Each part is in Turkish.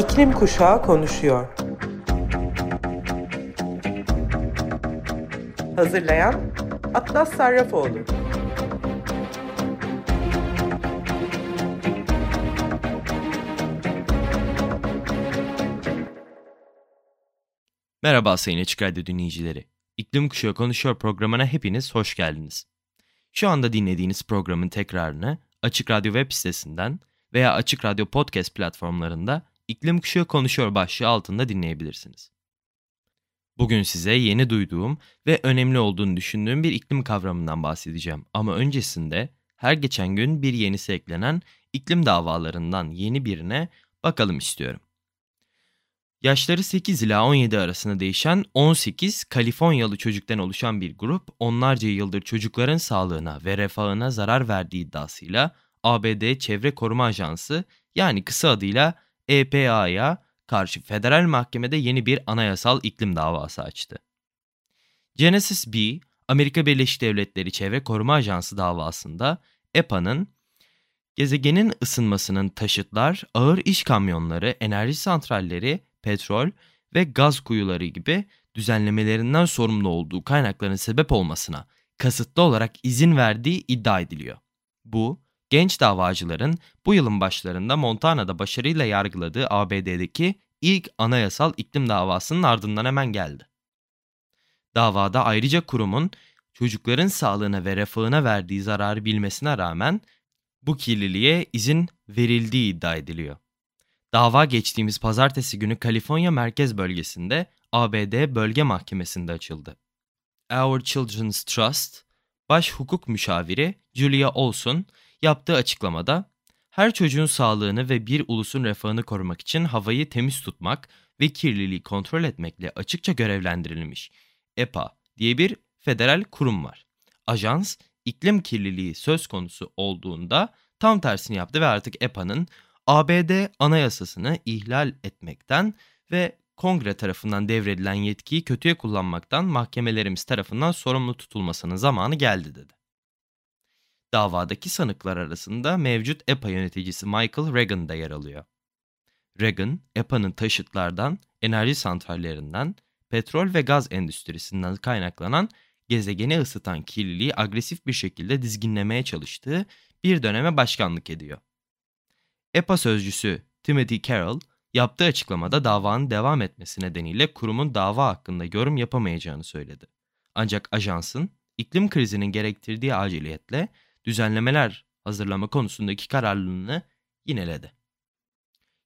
İklim Kuşağı konuşuyor. Hazırlayan Atlas Sarrafoğlu. Merhaba Sayın Açık Radyo dinleyicileri. İklim Kuşağı Konuşuyor programına hepiniz hoş geldiniz. Şu anda dinlediğiniz programın tekrarını Açık Radyo web sitesinden veya Açık Radyo podcast platformlarında İklim Kuşağı Konuşuyor başlığı altında dinleyebilirsiniz. Bugün size yeni duyduğum ve önemli olduğunu düşündüğüm bir iklim kavramından bahsedeceğim. Ama öncesinde her geçen gün bir yenisi eklenen iklim davalarından yeni birine bakalım istiyorum. Yaşları 8 ila 17 arasında değişen 18 Kaliforniyalı çocuktan oluşan bir grup onlarca yıldır çocukların sağlığına ve refahına zarar verdiği iddiasıyla ABD Çevre Koruma Ajansı yani kısa adıyla EPA'ya karşı federal mahkemede yeni bir anayasal iklim davası açtı. Genesis B, Amerika Birleşik Devletleri Çevre Koruma Ajansı davasında EPA'nın gezegenin ısınmasının taşıtlar, ağır iş kamyonları, enerji santralleri, petrol ve gaz kuyuları gibi düzenlemelerinden sorumlu olduğu kaynakların sebep olmasına kasıtlı olarak izin verdiği iddia ediliyor. Bu, genç davacıların bu yılın başlarında Montana'da başarıyla yargıladığı ABD'deki ilk anayasal iklim davasının ardından hemen geldi. Davada ayrıca kurumun çocukların sağlığına ve refahına verdiği zararı bilmesine rağmen bu kirliliğe izin verildiği iddia ediliyor. Dava geçtiğimiz pazartesi günü Kaliforniya merkez bölgesinde ABD Bölge Mahkemesi'nde açıldı. Our Children's Trust, baş hukuk müşaviri Julia Olson yaptığı açıklamada her çocuğun sağlığını ve bir ulusun refahını korumak için havayı temiz tutmak ve kirliliği kontrol etmekle açıkça görevlendirilmiş EPA diye bir federal kurum var. Ajans iklim kirliliği söz konusu olduğunda tam tersini yaptı ve artık EPA'nın ABD anayasasını ihlal etmekten ve kongre tarafından devredilen yetkiyi kötüye kullanmaktan mahkemelerimiz tarafından sorumlu tutulmasının zamanı geldi dedi. Davadaki sanıklar arasında mevcut EPA yöneticisi Michael Reagan da yer alıyor. Reagan, EPA'nın taşıtlardan, enerji santrallerinden, petrol ve gaz endüstrisinden kaynaklanan gezegeni ısıtan kirliliği agresif bir şekilde dizginlemeye çalıştığı bir döneme başkanlık ediyor. EPA sözcüsü Timothy Carroll yaptığı açıklamada davanın devam etmesi nedeniyle kurumun dava hakkında yorum yapamayacağını söyledi. Ancak ajansın iklim krizinin gerektirdiği aciliyetle düzenlemeler hazırlama konusundaki kararlılığını yineledi.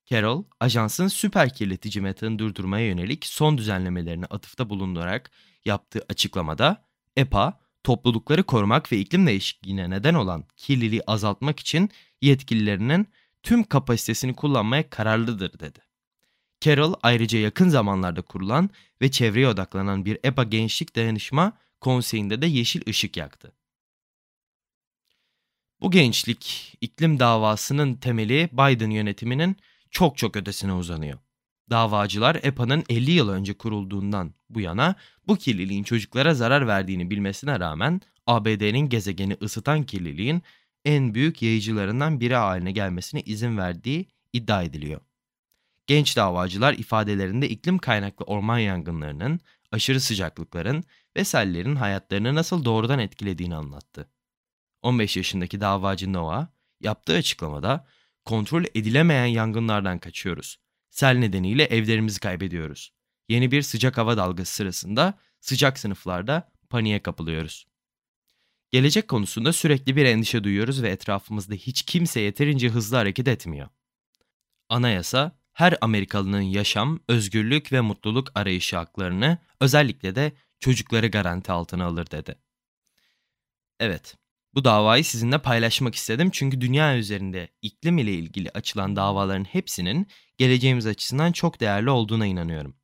Carroll, ajansın süper kirletici metağını durdurmaya yönelik son düzenlemelerine atıfta bulunularak yaptığı açıklamada EPA, toplulukları korumak ve iklim değişikliğine neden olan kirliliği azaltmak için yetkililerinin tüm kapasitesini kullanmaya kararlıdır dedi. Carroll ayrıca yakın zamanlarda kurulan ve çevreye odaklanan bir EPA Gençlik Dayanışma Konseyi'nde de yeşil ışık yaktı. Bu gençlik iklim davasının temeli Biden yönetiminin çok çok ötesine uzanıyor. Davacılar EPA'nın 50 yıl önce kurulduğundan bu yana bu kirliliğin çocuklara zarar verdiğini bilmesine rağmen ABD'nin gezegeni ısıtan kirliliğin en büyük yayıcılarından biri haline gelmesine izin verdiği iddia ediliyor. Genç davacılar ifadelerinde iklim kaynaklı orman yangınlarının, aşırı sıcaklıkların ve sellerin hayatlarını nasıl doğrudan etkilediğini anlattı. 15 yaşındaki davacı Noah yaptığı açıklamada kontrol edilemeyen yangınlardan kaçıyoruz. Sel nedeniyle evlerimizi kaybediyoruz. Yeni bir sıcak hava dalgası sırasında sıcak sınıflarda paniğe kapılıyoruz. Gelecek konusunda sürekli bir endişe duyuyoruz ve etrafımızda hiç kimse yeterince hızlı hareket etmiyor. Anayasa, her Amerikalının yaşam, özgürlük ve mutluluk arayışı haklarını, özellikle de çocukları garanti altına alır dedi. Evet, bu davayı sizinle paylaşmak istedim çünkü dünya üzerinde iklim ile ilgili açılan davaların hepsinin geleceğimiz açısından çok değerli olduğuna inanıyorum.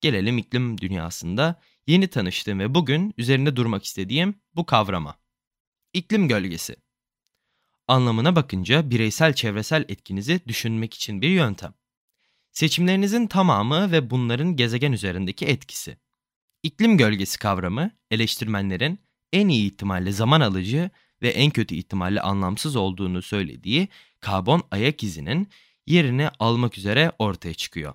Gelelim iklim dünyasında yeni tanıştığım ve bugün üzerinde durmak istediğim bu kavrama. İklim gölgesi. Anlamına bakınca bireysel çevresel etkinizi düşünmek için bir yöntem. Seçimlerinizin tamamı ve bunların gezegen üzerindeki etkisi. İklim gölgesi kavramı eleştirmenlerin en iyi ihtimalle zaman alıcı ve en kötü ihtimalle anlamsız olduğunu söylediği karbon ayak izinin yerini almak üzere ortaya çıkıyor.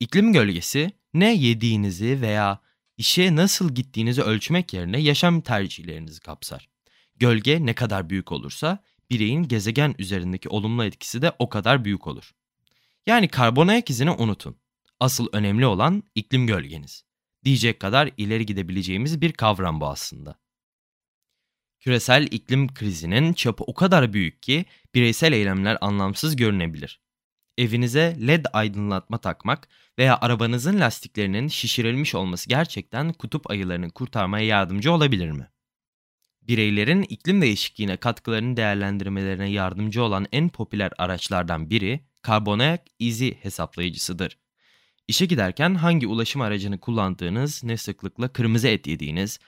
İklim gölgesi ne yediğinizi veya işe nasıl gittiğinizi ölçmek yerine yaşam tercihlerinizi kapsar. Gölge ne kadar büyük olursa bireyin gezegen üzerindeki olumlu etkisi de o kadar büyük olur. Yani karbon ayak izini unutun. Asıl önemli olan iklim gölgeniz. Diyecek kadar ileri gidebileceğimiz bir kavram bu aslında. Küresel iklim krizinin çapı o kadar büyük ki bireysel eylemler anlamsız görünebilir. Evinize led aydınlatma takmak veya arabanızın lastiklerinin şişirilmiş olması gerçekten kutup ayılarını kurtarmaya yardımcı olabilir mi? Bireylerin iklim değişikliğine katkılarını değerlendirmelerine yardımcı olan en popüler araçlardan biri karbonayak izi hesaplayıcısıdır. İşe giderken hangi ulaşım aracını kullandığınız, ne sıklıkla kırmızı et yediğiniz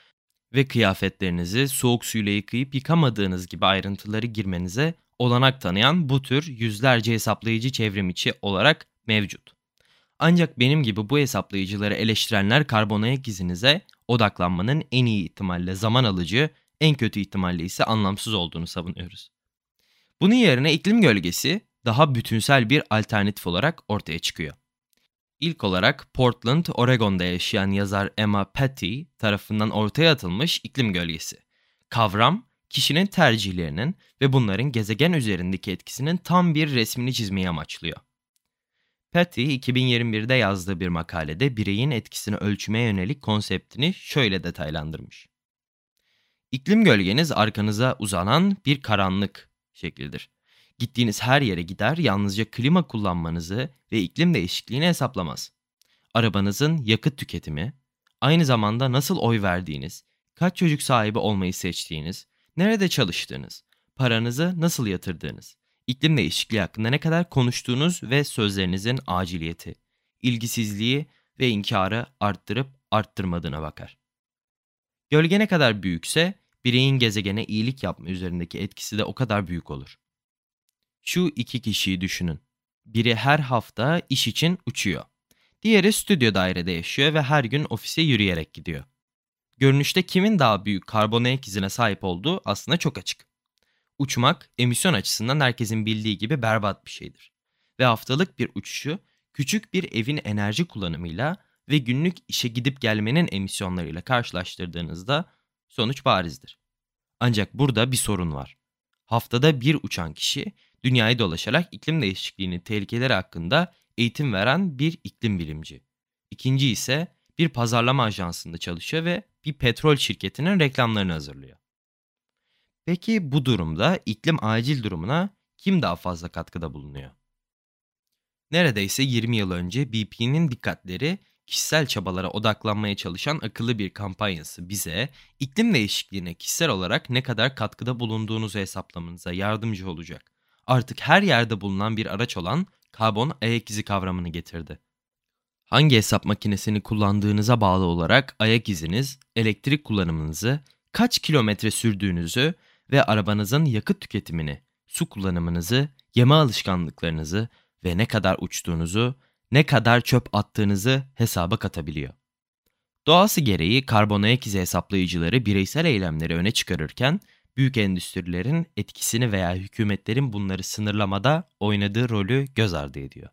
ve kıyafetlerinizi soğuk suyla yıkayıp yıkamadığınız gibi ayrıntıları girmenize olanak tanıyan bu tür yüzlerce hesaplayıcı çevrim içi olarak mevcut. Ancak benim gibi bu hesaplayıcıları eleştirenler karbonayak izinize odaklanmanın en iyi ihtimalle zaman alıcı, en kötü ihtimalle ise anlamsız olduğunu savunuyoruz. Bunun yerine iklim gölgesi daha bütünsel bir alternatif olarak ortaya çıkıyor. İlk olarak Portland, Oregon'da yaşayan yazar Emma Patty tarafından ortaya atılmış iklim gölgesi. Kavram, kişinin tercihlerinin ve bunların gezegen üzerindeki etkisinin tam bir resmini çizmeyi amaçlıyor. Patty 2021'de yazdığı bir makalede bireyin etkisini ölçmeye yönelik konseptini şöyle detaylandırmış. İklim gölgeniz arkanıza uzanan bir karanlık şeklidir. Gittiğiniz her yere gider yalnızca klima kullanmanızı ve iklim değişikliğini hesaplamaz. Arabanızın yakıt tüketimi, aynı zamanda nasıl oy verdiğiniz, kaç çocuk sahibi olmayı seçtiğiniz, nerede çalıştığınız, paranızı nasıl yatırdığınız, iklim değişikliği hakkında ne kadar konuştuğunuz ve sözlerinizin aciliyeti, ilgisizliği ve inkarı arttırıp arttırmadığına bakar. Gölge ne kadar büyükse bireyin gezegene iyilik yapma üzerindeki etkisi de o kadar büyük olur. Şu iki kişiyi düşünün. Biri her hafta iş için uçuyor. Diğeri stüdyo dairede yaşıyor ve her gün ofise yürüyerek gidiyor. Görünüşte kimin daha büyük karbon ayak izine sahip olduğu aslında çok açık. Uçmak emisyon açısından herkesin bildiği gibi berbat bir şeydir. Ve haftalık bir uçuşu küçük bir evin enerji kullanımıyla ve günlük işe gidip gelmenin emisyonlarıyla karşılaştırdığınızda sonuç barizdir. Ancak burada bir sorun var. Haftada bir uçan kişi dünyayı dolaşarak iklim değişikliğinin tehlikeleri hakkında eğitim veren bir iklim bilimci. İkinci ise bir pazarlama ajansında çalışıyor ve bir petrol şirketinin reklamlarını hazırlıyor. Peki bu durumda iklim acil durumuna kim daha fazla katkıda bulunuyor? Neredeyse 20 yıl önce BP'nin dikkatleri kişisel çabalara odaklanmaya çalışan akıllı bir kampanyası bize iklim değişikliğine kişisel olarak ne kadar katkıda bulunduğunuzu hesaplamanıza yardımcı olacak artık her yerde bulunan bir araç olan karbon ayak izi kavramını getirdi. Hangi hesap makinesini kullandığınıza bağlı olarak ayak iziniz, elektrik kullanımınızı, kaç kilometre sürdüğünüzü ve arabanızın yakıt tüketimini, su kullanımınızı, yeme alışkanlıklarınızı ve ne kadar uçtuğunuzu, ne kadar çöp attığınızı hesaba katabiliyor. Doğası gereği karbon ayak izi hesaplayıcıları bireysel eylemleri öne çıkarırken büyük endüstrilerin etkisini veya hükümetlerin bunları sınırlamada oynadığı rolü göz ardı ediyor.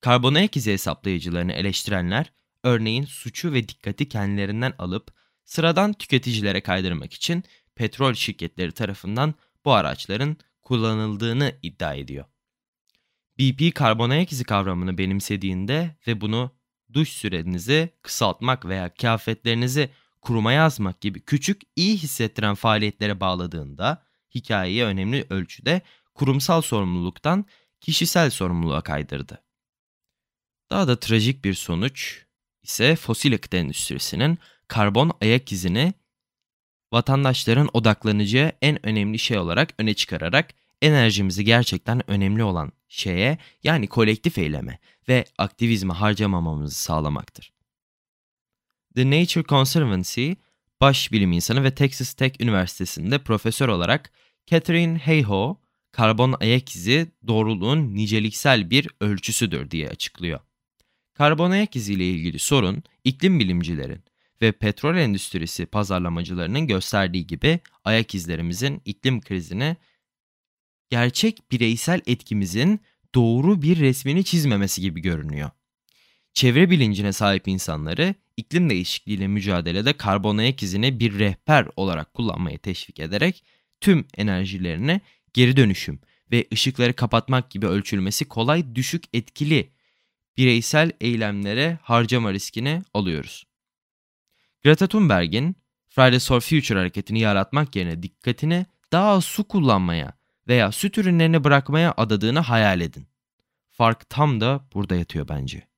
Karbon ayak izi hesaplayıcılarını eleştirenler, örneğin suçu ve dikkati kendilerinden alıp sıradan tüketicilere kaydırmak için petrol şirketleri tarafından bu araçların kullanıldığını iddia ediyor. BP karbon ayak izi kavramını benimsediğinde ve bunu duş sürenizi kısaltmak veya kıyafetlerinizi kuruma yazmak gibi küçük, iyi hissettiren faaliyetlere bağladığında hikayeyi önemli ölçüde kurumsal sorumluluktan kişisel sorumluluğa kaydırdı. Daha da trajik bir sonuç ise fosil yakıt endüstrisinin karbon ayak izini vatandaşların odaklanacağı en önemli şey olarak öne çıkararak enerjimizi gerçekten önemli olan şeye yani kolektif eyleme ve aktivizme harcamamamızı sağlamaktır. The Nature Conservancy baş bilim insanı ve Texas Tech Üniversitesi'nde profesör olarak Catherine Hayhoe, karbon ayak izi doğruluğun niceliksel bir ölçüsüdür diye açıklıyor. Karbon ayak izi ile ilgili sorun iklim bilimcilerin ve petrol endüstrisi pazarlamacılarının gösterdiği gibi ayak izlerimizin iklim krizine gerçek bireysel etkimizin doğru bir resmini çizmemesi gibi görünüyor. Çevre bilincine sahip insanları iklim değişikliğiyle mücadelede karbon ayak izini bir rehber olarak kullanmaya teşvik ederek tüm enerjilerini geri dönüşüm ve ışıkları kapatmak gibi ölçülmesi kolay düşük etkili bireysel eylemlere harcama riskini alıyoruz. Greta Thunberg'in Fridays for Future hareketini yaratmak yerine dikkatini daha az su kullanmaya veya süt ürünlerini bırakmaya adadığını hayal edin. Fark tam da burada yatıyor bence.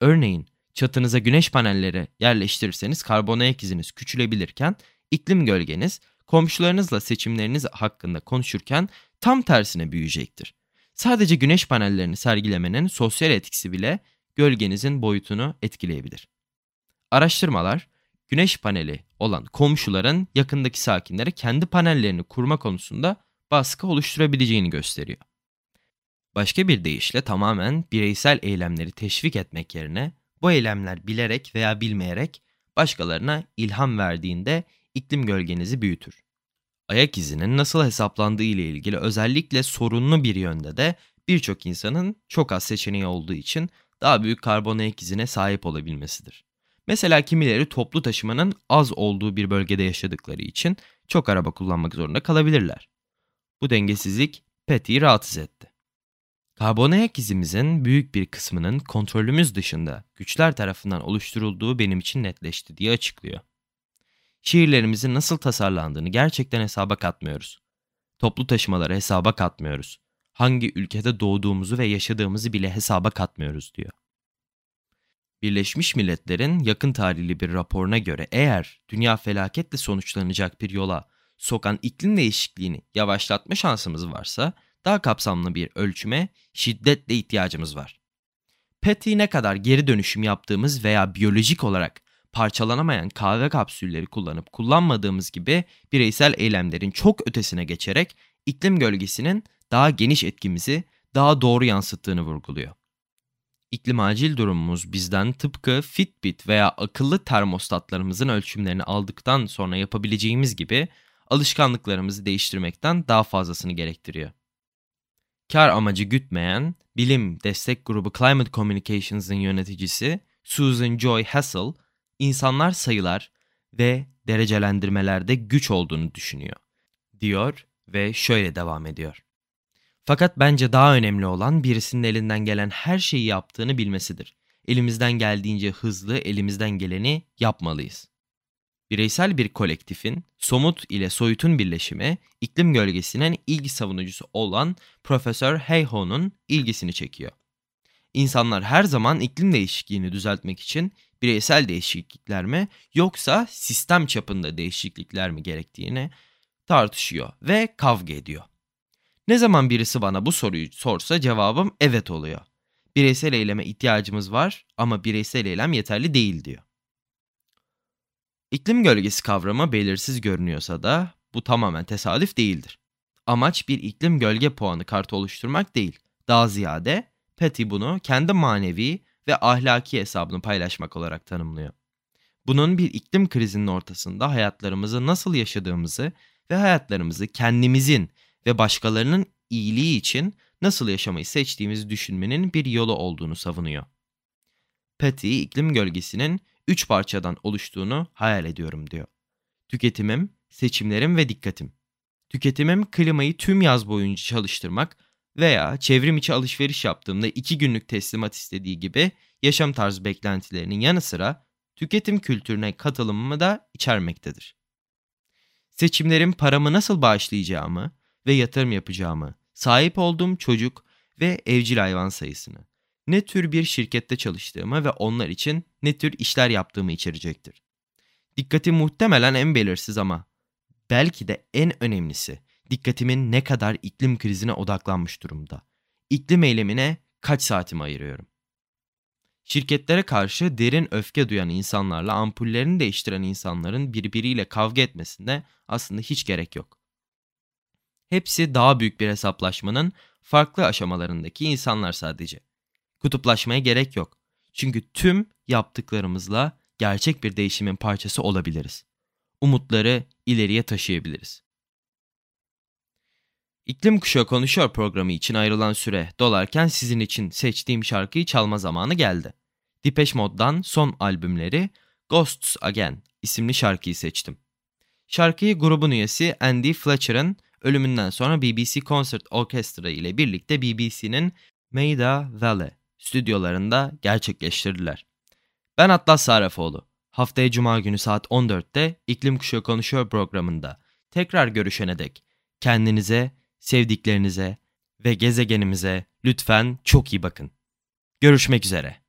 Örneğin çatınıza güneş panelleri yerleştirirseniz karbon ayak iziniz küçülebilirken iklim gölgeniz komşularınızla seçimleriniz hakkında konuşurken tam tersine büyüyecektir. Sadece güneş panellerini sergilemenin sosyal etkisi bile gölgenizin boyutunu etkileyebilir. Araştırmalar, güneş paneli olan komşuların yakındaki sakinlere kendi panellerini kurma konusunda baskı oluşturabileceğini gösteriyor. Başka bir deyişle tamamen bireysel eylemleri teşvik etmek yerine bu eylemler bilerek veya bilmeyerek başkalarına ilham verdiğinde iklim gölgenizi büyütür. Ayak izinin nasıl hesaplandığı ile ilgili özellikle sorunlu bir yönde de birçok insanın çok az seçeneği olduğu için daha büyük karbon ayak izine sahip olabilmesidir. Mesela kimileri toplu taşımanın az olduğu bir bölgede yaşadıkları için çok araba kullanmak zorunda kalabilirler. Bu dengesizlik Patty'yi rahatsız etti. Karbon ayak izimizin büyük bir kısmının kontrolümüz dışında güçler tarafından oluşturulduğu benim için netleşti diye açıklıyor. Şehirlerimizin nasıl tasarlandığını gerçekten hesaba katmıyoruz. Toplu taşımaları hesaba katmıyoruz. Hangi ülkede doğduğumuzu ve yaşadığımızı bile hesaba katmıyoruz diyor. Birleşmiş Milletler'in yakın tarihli bir raporuna göre eğer dünya felaketle sonuçlanacak bir yola sokan iklim değişikliğini yavaşlatma şansımız varsa daha kapsamlı bir ölçüme şiddetle ihtiyacımız var. PET'i ne kadar geri dönüşüm yaptığımız veya biyolojik olarak parçalanamayan kahve kapsülleri kullanıp kullanmadığımız gibi bireysel eylemlerin çok ötesine geçerek iklim gölgesinin daha geniş etkimizi daha doğru yansıttığını vurguluyor. İklim acil durumumuz bizden tıpkı Fitbit veya akıllı termostatlarımızın ölçümlerini aldıktan sonra yapabileceğimiz gibi alışkanlıklarımızı değiştirmekten daha fazlasını gerektiriyor. Kar amacı gütmeyen bilim destek grubu Climate Communications'ın yöneticisi Susan Joy Hassel, insanlar sayılar ve derecelendirmelerde güç olduğunu düşünüyor, diyor ve şöyle devam ediyor. Fakat bence daha önemli olan birisinin elinden gelen her şeyi yaptığını bilmesidir. Elimizden geldiğince hızlı elimizden geleni yapmalıyız. Bireysel bir kolektifin somut ile soyutun birleşimi iklim gölgesinin ilgi savunucusu olan Profesör Heyho'nun ilgisini çekiyor. İnsanlar her zaman iklim değişikliğini düzeltmek için bireysel değişiklikler mi yoksa sistem çapında değişiklikler mi gerektiğini tartışıyor ve kavga ediyor. Ne zaman birisi bana bu soruyu sorsa cevabım evet oluyor. Bireysel eyleme ihtiyacımız var ama bireysel eylem yeterli değil diyor. İklim gölgesi kavramı belirsiz görünüyorsa da bu tamamen tesadüf değildir. Amaç bir iklim gölge puanı kartı oluşturmak değil. Daha ziyade Patty bunu kendi manevi ve ahlaki hesabını paylaşmak olarak tanımlıyor. Bunun bir iklim krizinin ortasında hayatlarımızı nasıl yaşadığımızı ve hayatlarımızı kendimizin ve başkalarının iyiliği için nasıl yaşamayı seçtiğimizi düşünmenin bir yolu olduğunu savunuyor. Patty iklim gölgesinin üç parçadan oluştuğunu hayal ediyorum diyor. Tüketimim, seçimlerim ve dikkatim. Tüketimim klimayı tüm yaz boyunca çalıştırmak veya çevrim içi alışveriş yaptığımda iki günlük teslimat istediği gibi yaşam tarzı beklentilerinin yanı sıra tüketim kültürüne katılımımı da içermektedir. Seçimlerim paramı nasıl bağışlayacağımı ve yatırım yapacağımı, sahip olduğum çocuk ve evcil hayvan sayısını, ne tür bir şirkette çalıştığımı ve onlar için ne tür işler yaptığımı içerecektir. Dikkati muhtemelen en belirsiz ama belki de en önemlisi dikkatimin ne kadar iklim krizine odaklanmış durumda. İklim eylemine kaç saatimi ayırıyorum? Şirketlere karşı derin öfke duyan insanlarla ampullerini değiştiren insanların birbiriyle kavga etmesinde aslında hiç gerek yok. Hepsi daha büyük bir hesaplaşmanın farklı aşamalarındaki insanlar sadece. Kutuplaşmaya gerek yok. Çünkü tüm yaptıklarımızla gerçek bir değişimin parçası olabiliriz. Umutları ileriye taşıyabiliriz. İklim Kuşağı Konuşuyor programı için ayrılan süre dolarken sizin için seçtiğim şarkıyı çalma zamanı geldi. Depeche Mode'dan son albümleri Ghosts Again isimli şarkıyı seçtim. Şarkıyı grubun üyesi Andy Fletcher'ın ölümünden sonra BBC Concert Orchestra ile birlikte BBC'nin Maida Vale stüdyolarında gerçekleştirdiler. Ben Atlas Sarrafoğlu. Haftaya Cuma günü saat 14'te İklim Kuşağı Konuşuyor programında tekrar görüşene dek kendinize, sevdiklerinize ve gezegenimize lütfen çok iyi bakın. Görüşmek üzere.